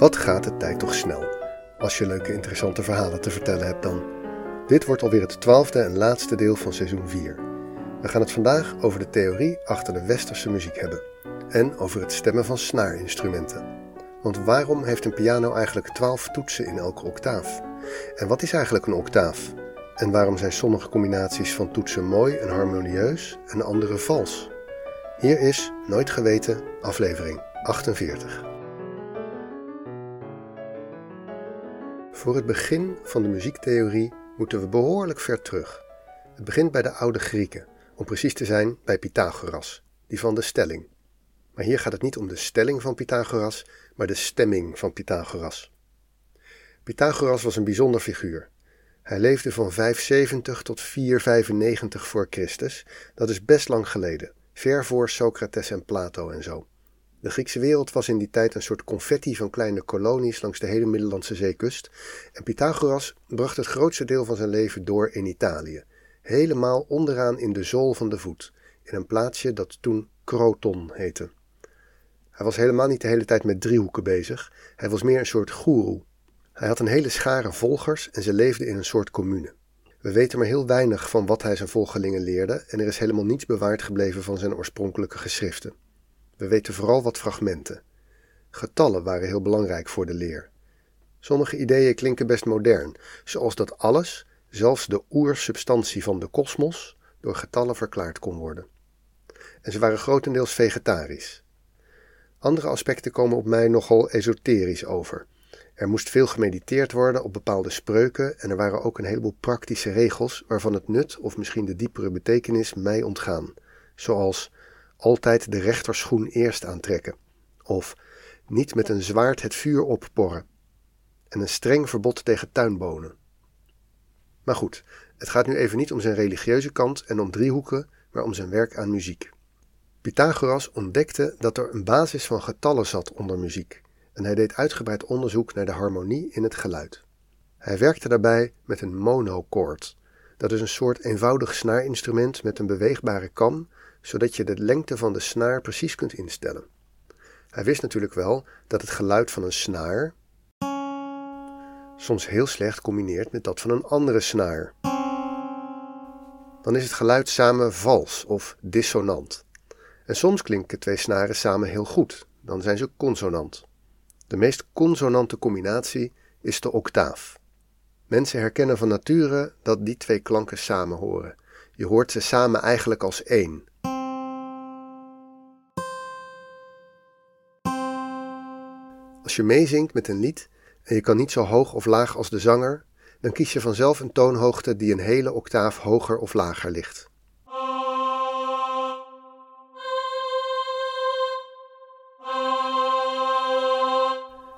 Wat gaat de tijd toch snel? Als je leuke interessante verhalen te vertellen hebt dan. Dit wordt alweer het twaalfde en laatste deel van seizoen 4. We gaan het vandaag over de theorie achter de westerse muziek hebben. En over het stemmen van snaarinstrumenten. Want waarom heeft een piano eigenlijk 12 toetsen in elke octaaf? En wat is eigenlijk een octaaf? En waarom zijn sommige combinaties van toetsen mooi en harmonieus en andere vals? Hier is Nooit Geweten, aflevering 48. Voor het begin van de muziektheorie moeten we behoorlijk ver terug. Het begint bij de oude Grieken, om precies te zijn bij Pythagoras, die van de stelling. Maar hier gaat het niet om de stelling van Pythagoras, maar de stemming van Pythagoras. Pythagoras was een bijzonder figuur. Hij leefde van 570 tot 495 voor Christus. Dat is best lang geleden, ver voor Socrates en Plato en zo. De Griekse wereld was in die tijd een soort confetti van kleine kolonies langs de hele Middellandse zeekust. En Pythagoras bracht het grootste deel van zijn leven door in Italië. Helemaal onderaan in de zool van de voet, in een plaatsje dat toen Croton heette. Hij was helemaal niet de hele tijd met driehoeken bezig, hij was meer een soort goeroe. Hij had een hele schare volgers en ze leefden in een soort commune. We weten maar heel weinig van wat hij zijn volgelingen leerde en er is helemaal niets bewaard gebleven van zijn oorspronkelijke geschriften. We weten vooral wat fragmenten. Getallen waren heel belangrijk voor de leer. Sommige ideeën klinken best modern, zoals dat alles, zelfs de oersubstantie van de kosmos, door getallen verklaard kon worden. En ze waren grotendeels vegetarisch. Andere aspecten komen op mij nogal esoterisch over. Er moest veel gemediteerd worden op bepaalde spreuken en er waren ook een heleboel praktische regels waarvan het nut of misschien de diepere betekenis mij ontgaan, zoals altijd de rechterschoen eerst aantrekken, of niet met een zwaard het vuur opporren, en een streng verbod tegen tuinbonen. Maar goed, het gaat nu even niet om zijn religieuze kant en om driehoeken, maar om zijn werk aan muziek. Pythagoras ontdekte dat er een basis van getallen zat onder muziek, en hij deed uitgebreid onderzoek naar de harmonie in het geluid. Hij werkte daarbij met een monochord. Dat is een soort eenvoudig snaarinstrument met een beweegbare kam zodat je de lengte van de snaar precies kunt instellen. Hij wist natuurlijk wel dat het geluid van een snaar soms heel slecht combineert met dat van een andere snaar. Dan is het geluid samen vals of dissonant. En soms klinken twee snaren samen heel goed, dan zijn ze consonant. De meest consonante combinatie is de octaaf. Mensen herkennen van nature dat die twee klanken samen horen. Je hoort ze samen eigenlijk als één. Als je meezingt met een lied en je kan niet zo hoog of laag als de zanger, dan kies je vanzelf een toonhoogte die een hele octaaf hoger of lager ligt.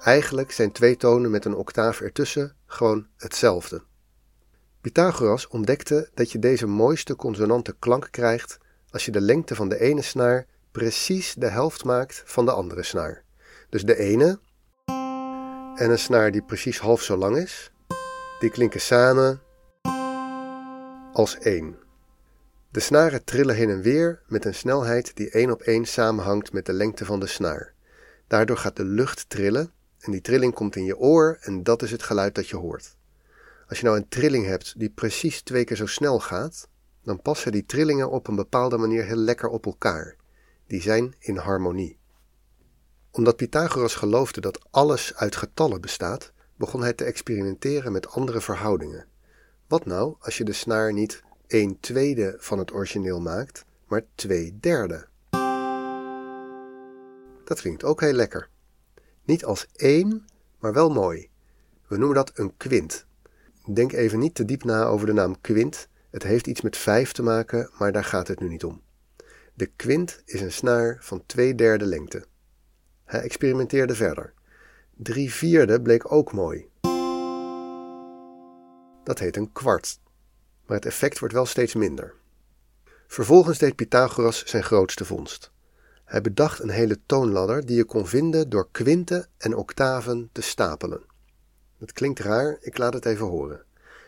Eigenlijk zijn twee tonen met een octaaf ertussen gewoon hetzelfde. Pythagoras ontdekte dat je deze mooiste consonante klank krijgt als je de lengte van de ene snaar precies de helft maakt van de andere snaar. Dus de ene en een snaar die precies half zo lang is, die klinken samen als één. De snaren trillen heen en weer met een snelheid die één op één samenhangt met de lengte van de snaar. Daardoor gaat de lucht trillen en die trilling komt in je oor en dat is het geluid dat je hoort. Als je nou een trilling hebt die precies twee keer zo snel gaat, dan passen die trillingen op een bepaalde manier heel lekker op elkaar. Die zijn in harmonie omdat Pythagoras geloofde dat alles uit getallen bestaat, begon hij te experimenteren met andere verhoudingen. Wat nou als je de snaar niet 1 tweede van het origineel maakt, maar 2 derde? Dat klinkt ook heel lekker. Niet als één, maar wel mooi. We noemen dat een kwint. Denk even niet te diep na over de naam kwint. Het heeft iets met vijf te maken, maar daar gaat het nu niet om. De kwint is een snaar van twee derde lengte. Hij experimenteerde verder. Drie vierde bleek ook mooi. Dat heet een kwart, maar het effect wordt wel steeds minder. Vervolgens deed Pythagoras zijn grootste vondst. Hij bedacht een hele toonladder die je kon vinden door kwinten en octaven te stapelen. Het klinkt raar, ik laat het even horen.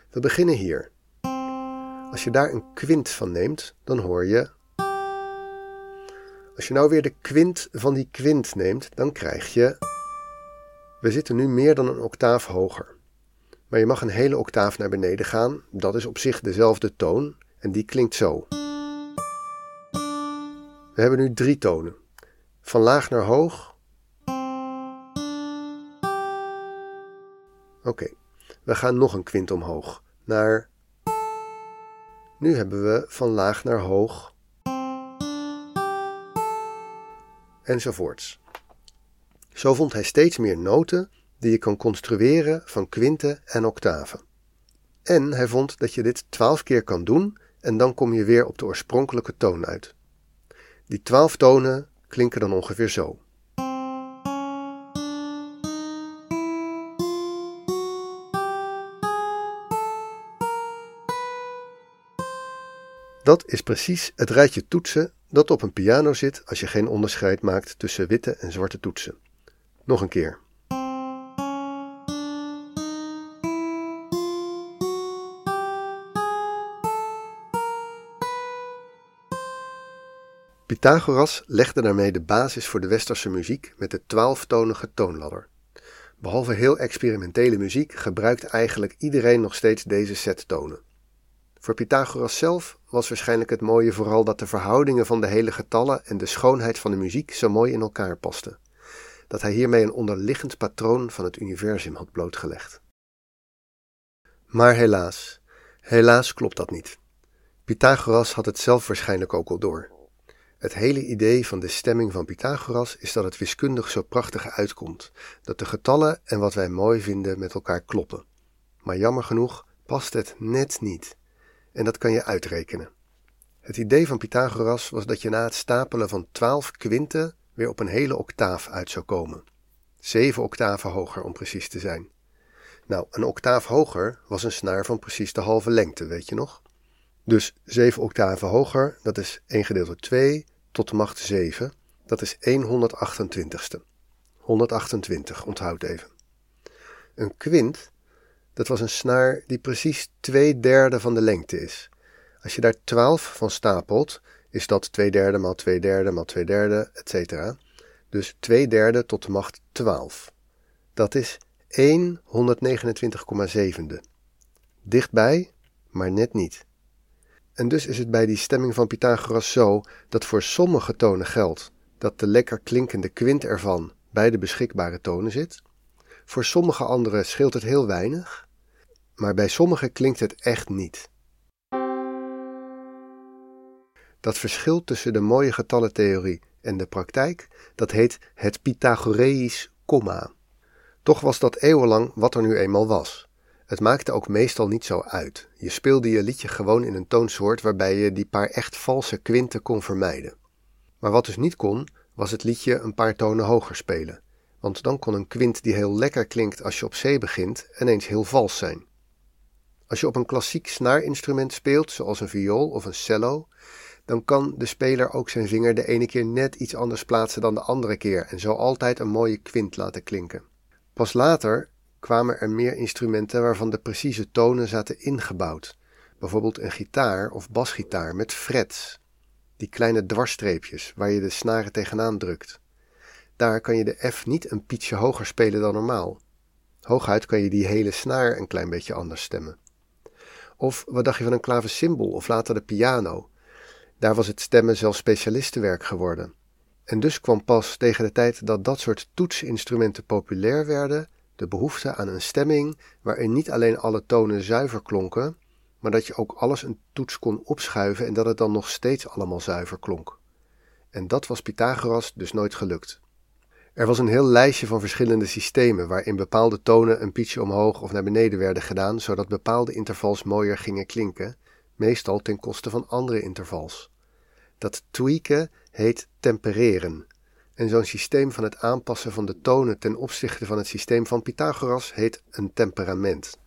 We beginnen hier. Als je daar een kwint van neemt, dan hoor je als je nou weer de kwint van die kwint neemt, dan krijg je. We zitten nu meer dan een octaaf hoger. Maar je mag een hele octaaf naar beneden gaan, dat is op zich dezelfde toon en die klinkt zo. We hebben nu drie tonen. Van laag naar hoog. Oké, we gaan nog een kwint omhoog. Naar. Nu hebben we van laag naar hoog. Enzovoorts. Zo vond hij steeds meer noten die je kan construeren van kwinten en octaven. En hij vond dat je dit twaalf keer kan doen en dan kom je weer op de oorspronkelijke toon uit. Die twaalf tonen klinken dan ongeveer zo. Dat is precies het rijtje toetsen dat op een piano zit als je geen onderscheid maakt tussen witte en zwarte toetsen. Nog een keer. Pythagoras legde daarmee de basis voor de westerse muziek met de twaalftonige toonladder. Behalve heel experimentele muziek gebruikt eigenlijk iedereen nog steeds deze set tonen. Voor Pythagoras zelf was waarschijnlijk het mooie vooral dat de verhoudingen van de hele getallen en de schoonheid van de muziek zo mooi in elkaar pasten. Dat hij hiermee een onderliggend patroon van het universum had blootgelegd. Maar helaas, helaas klopt dat niet. Pythagoras had het zelf waarschijnlijk ook al door. Het hele idee van de stemming van Pythagoras is dat het wiskundig zo prachtig uitkomt, dat de getallen en wat wij mooi vinden met elkaar kloppen. Maar jammer genoeg past het net niet. En dat kan je uitrekenen. Het idee van Pythagoras was dat je na het stapelen van twaalf kwinten weer op een hele octaaf uit zou komen. Zeven octaven hoger om precies te zijn. Nou, een octaaf hoger was een snaar van precies de halve lengte, weet je nog? Dus 7 octaven hoger, dat is 1 gedeeld door 2 tot de macht 7. Dat is 1 128ste. 128, onthoud even. Een kwint, dat was een snaar die precies 2 derde van de lengte is. Als je daar 12 van stapelt, is dat 2 derde maal 2 derde maal 2 derde, etc. Dus 2 derde tot de macht 12. Dat is 1 129,7. Dichtbij, maar net niet. En dus is het bij die stemming van Pythagoras zo dat voor sommige tonen geldt dat de lekker klinkende kwint ervan bij de beschikbare tonen zit. Voor sommige andere scheelt het heel weinig, maar bij sommige klinkt het echt niet. Dat verschil tussen de mooie getallentheorie en de praktijk, dat heet het Pythagoreïsch komma. Toch was dat eeuwenlang wat er nu eenmaal was. Het maakte ook meestal niet zo uit. Je speelde je liedje gewoon in een toonsoort waarbij je die paar echt valse kwinten kon vermijden. Maar wat dus niet kon, was het liedje een paar tonen hoger spelen. Want dan kon een kwint die heel lekker klinkt als je op C begint, ineens heel vals zijn. Als je op een klassiek snaarinstrument speelt, zoals een viool of een cello, dan kan de speler ook zijn vinger de ene keer net iets anders plaatsen dan de andere keer en zo altijd een mooie kwint laten klinken. Pas later kwamen er meer instrumenten waarvan de precieze tonen zaten ingebouwd, bijvoorbeeld een gitaar of basgitaar met frets, die kleine dwarsstreepjes waar je de snaren tegenaan drukt. Daar kan je de F niet een pietje hoger spelen dan normaal. Hooguit kan je die hele snaar een klein beetje anders stemmen. Of wat dacht je van een klavecimbal of later de piano? Daar was het stemmen zelfs specialistenwerk geworden. En dus kwam pas tegen de tijd dat dat soort toetsinstrumenten populair werden, de behoefte aan een stemming waarin niet alleen alle tonen zuiver klonken, maar dat je ook alles een toets kon opschuiven en dat het dan nog steeds allemaal zuiver klonk. En dat was Pythagoras dus nooit gelukt. Er was een heel lijstje van verschillende systemen waarin bepaalde tonen een pietje omhoog of naar beneden werden gedaan, zodat bepaalde intervals mooier gingen klinken, meestal ten koste van andere intervals. Dat tweaken heet tempereren en zo'n systeem van het aanpassen van de tonen ten opzichte van het systeem van Pythagoras heet een temperament.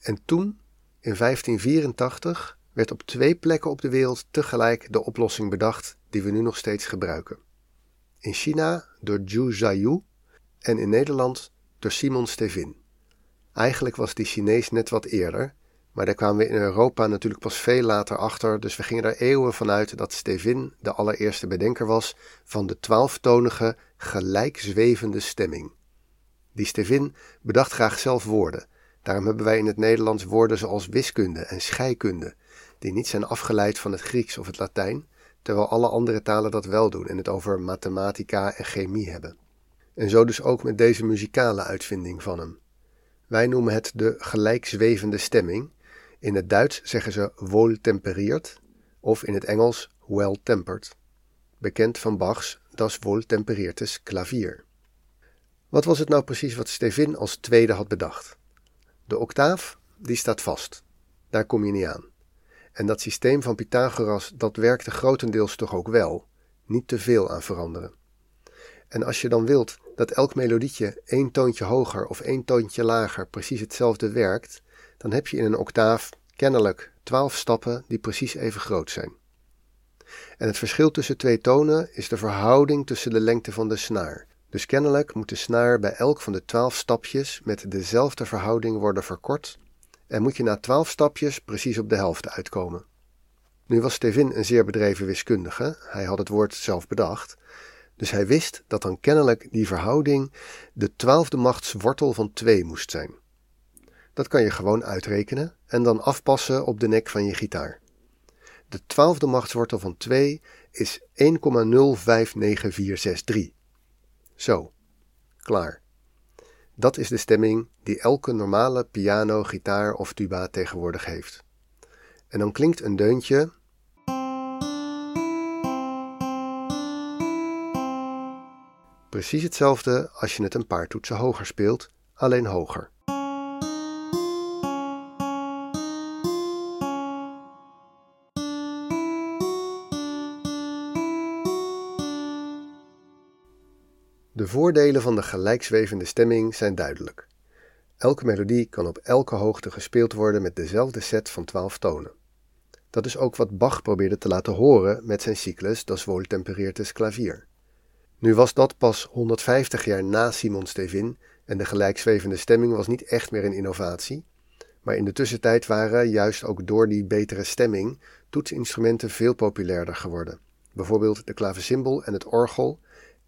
En toen, in 1584, werd op twee plekken op de wereld tegelijk de oplossing bedacht die we nu nog steeds gebruiken. In China door Zhu Zhayu en in Nederland door Simon Stevin. Eigenlijk was die Chinees net wat eerder, maar daar kwamen we in Europa natuurlijk pas veel later achter, dus we gingen er eeuwen vanuit dat Stevin de allereerste bedenker was van de twaalftonige, gelijkzwevende stemming. Die Stevin bedacht graag zelf woorden. Daarom hebben wij in het Nederlands woorden zoals wiskunde en scheikunde, die niet zijn afgeleid van het Grieks of het Latijn, terwijl alle andere talen dat wel doen en het over mathematica en chemie hebben. En zo dus ook met deze muzikale uitvinding van hem. Wij noemen het de gelijkzwevende stemming. In het Duits zeggen ze wohltemperiert of in het Engels well-tempered. Bekend van Bach's Das wohltemperiertes klavier. Wat was het nou precies wat Stevin als tweede had bedacht? De octaaf, die staat vast. Daar kom je niet aan. En dat systeem van Pythagoras, dat werkte grotendeels toch ook wel. Niet te veel aan veranderen. En als je dan wilt dat elk melodietje één toontje hoger of één toontje lager precies hetzelfde werkt, dan heb je in een octaaf kennelijk twaalf stappen die precies even groot zijn. En het verschil tussen twee tonen is de verhouding tussen de lengte van de snaar. Dus kennelijk moet de snaar bij elk van de twaalf stapjes met dezelfde verhouding worden verkort en moet je na twaalf stapjes precies op de helft uitkomen. Nu was Stevin een zeer bedreven wiskundige, hij had het woord zelf bedacht, dus hij wist dat dan kennelijk die verhouding de twaalfde machtswortel van 2 moest zijn. Dat kan je gewoon uitrekenen en dan afpassen op de nek van je gitaar. De twaalfde machtswortel van 2 is 1,059463. Zo, klaar. Dat is de stemming die elke normale piano, gitaar of tuba tegenwoordig heeft. En dan klinkt een deuntje. Precies hetzelfde als je het een paar toetsen hoger speelt, alleen hoger. De voordelen van de gelijkzwevende stemming zijn duidelijk. Elke melodie kan op elke hoogte gespeeld worden met dezelfde set van 12 tonen. Dat is ook wat Bach probeerde te laten horen met zijn cyclus Das Wohltemperiertes Klavier. Nu was dat pas 150 jaar na Simon Stevin en de gelijkzwevende stemming was niet echt meer een innovatie, maar in de tussentijd waren, juist ook door die betere stemming, toetsinstrumenten veel populairder geworden. Bijvoorbeeld de klavecimbal en het orgel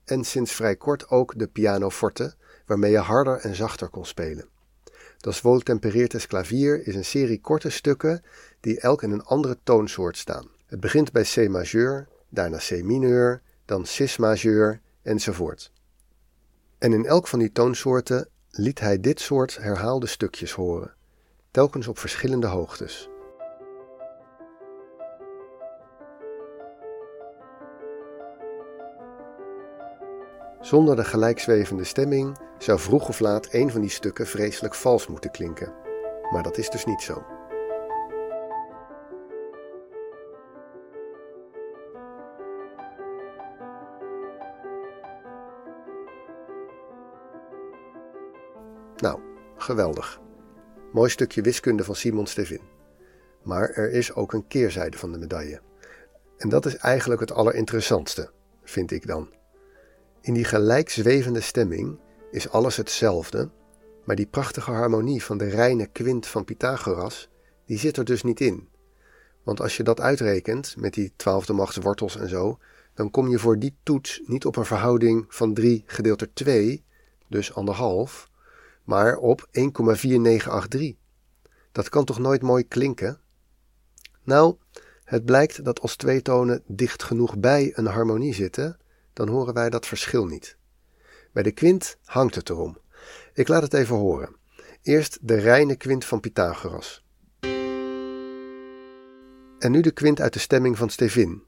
en sinds vrij kort ook de pianoforte, waarmee je harder en zachter kon spelen. Das Wohltemperiertes Klavier is een serie korte stukken die elk in een andere toonsoort staan. Het begint bij C majeur, daarna C mineur, dan Cis majeur enzovoort. En in elk van die toonsoorten liet hij dit soort herhaalde stukjes horen, telkens op verschillende hoogtes. Zonder de gelijkzwevende stemming zou vroeg of laat een van die stukken vreselijk vals moeten klinken. Maar dat is dus niet zo. Nou, geweldig. Mooi stukje wiskunde van Simon Stevin. Maar er is ook een keerzijde van de medaille. En dat is eigenlijk het allerinteressantste, vind ik dan. In die gelijkzwevende stemming is alles hetzelfde, maar die prachtige harmonie van de reine kwint van Pythagoras, die zit er dus niet in. Want als je dat uitrekent met die twaalfde machtswortels en zo, dan kom je voor die toets niet op een verhouding van 3 gedeeld door 2, dus anderhalf, maar op 1,4983. Dat kan toch nooit mooi klinken? Nou, het blijkt dat als twee tonen dicht genoeg bij een harmonie zitten, dan horen wij dat verschil niet. Bij de kwint hangt het erom. Ik laat het even horen. Eerst de reine kwint van Pythagoras. En nu de kwint uit de stemming van Stevin.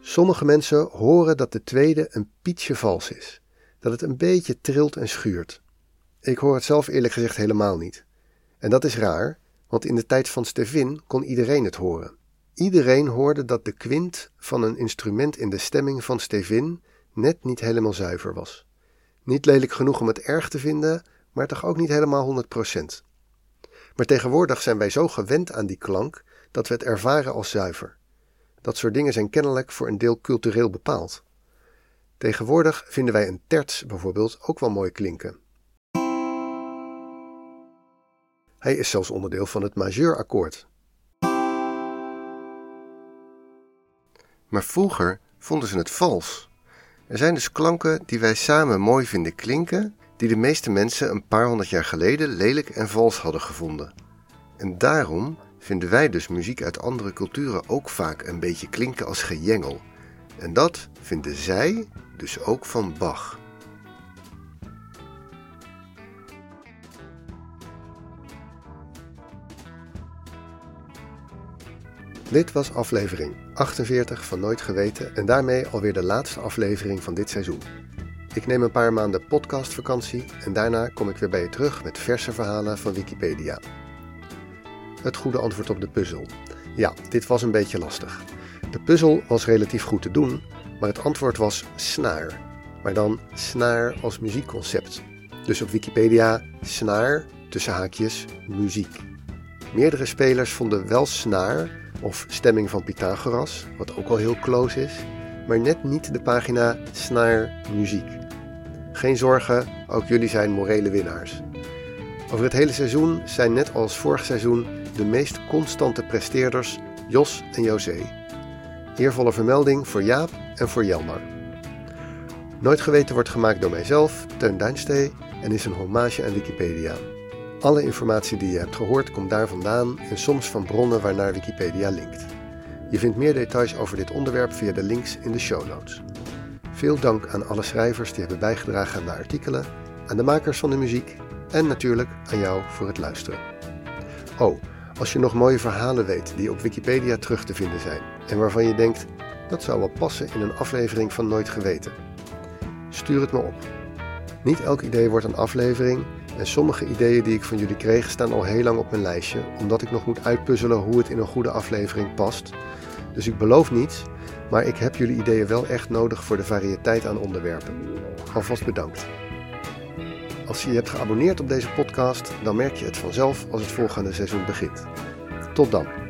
Sommige mensen horen dat de tweede een pietje vals is, dat het een beetje trilt en schuurt. Ik hoor het zelf eerlijk gezegd helemaal niet. En dat is raar, want in de tijd van Stevin kon iedereen het horen. Iedereen hoorde dat de kwint van een instrument in de stemming van Stevin net niet helemaal zuiver was. Niet lelijk genoeg om het erg te vinden, maar toch ook niet helemaal 100%. Maar tegenwoordig zijn wij zo gewend aan die klank dat we het ervaren als zuiver. Dat soort dingen zijn kennelijk voor een deel cultureel bepaald. Tegenwoordig vinden wij een terts bijvoorbeeld ook wel mooi klinken. Hij is zelfs onderdeel van het majeurakkoord, Maar vroeger vonden ze het vals. Er zijn dus klanken die wij samen mooi vinden klinken, die de meeste mensen een paar honderd jaar geleden lelijk en vals hadden gevonden. En daarom vinden wij dus muziek uit andere culturen ook vaak een beetje klinken als gejengel. En dat vinden zij dus ook van Bach. Dit was aflevering 48 van Nooit Geweten en daarmee alweer de laatste aflevering van dit seizoen. Ik neem een paar maanden podcastvakantie en daarna kom ik weer bij je terug met verse verhalen van Wikipedia. Het goede antwoord op de puzzel. Ja, dit was een beetje lastig. De puzzel was relatief goed te doen, maar het antwoord was snaar. Maar dan snaar als muziekconcept. Dus op Wikipedia snaar tussen haakjes muziek. Meerdere spelers vonden wel snaar of stemming van Pythagoras, wat ook al heel close is, maar net niet de pagina snaar muziek. Geen zorgen, ook jullie zijn morele winnaars. Over het hele seizoen zijn net als vorig seizoen de meest constante presteerders Jos en José. Eervolle vermelding voor Jaap en voor Jelmar. Nooit geweten wordt gemaakt door mijzelf, Teun Duinstee, en is een hommage aan Wikipedia. Alle informatie die je hebt gehoord komt daar vandaan en soms van bronnen waarnaar Wikipedia linkt. Je vindt meer details over dit onderwerp via de links in de show notes. Veel dank aan alle schrijvers die hebben bijgedragen aan de artikelen, aan de makers van de muziek en natuurlijk aan jou voor het luisteren. Oh, als je nog mooie verhalen weet die op Wikipedia terug te vinden zijn en waarvan je denkt dat zou wel passen in een aflevering van Nooit Geweten, stuur het me op. Niet elk idee wordt een aflevering en sommige ideeën die ik van jullie kreeg staan al heel lang op mijn lijstje, omdat ik nog moet uitpuzzelen hoe het in een goede aflevering past. Dus ik beloof niets, maar ik heb jullie ideeën wel echt nodig voor de variëteit aan onderwerpen. Alvast bedankt. Als je je hebt geabonneerd op deze podcast, dan merk je het vanzelf als het volgende seizoen begint. Tot dan.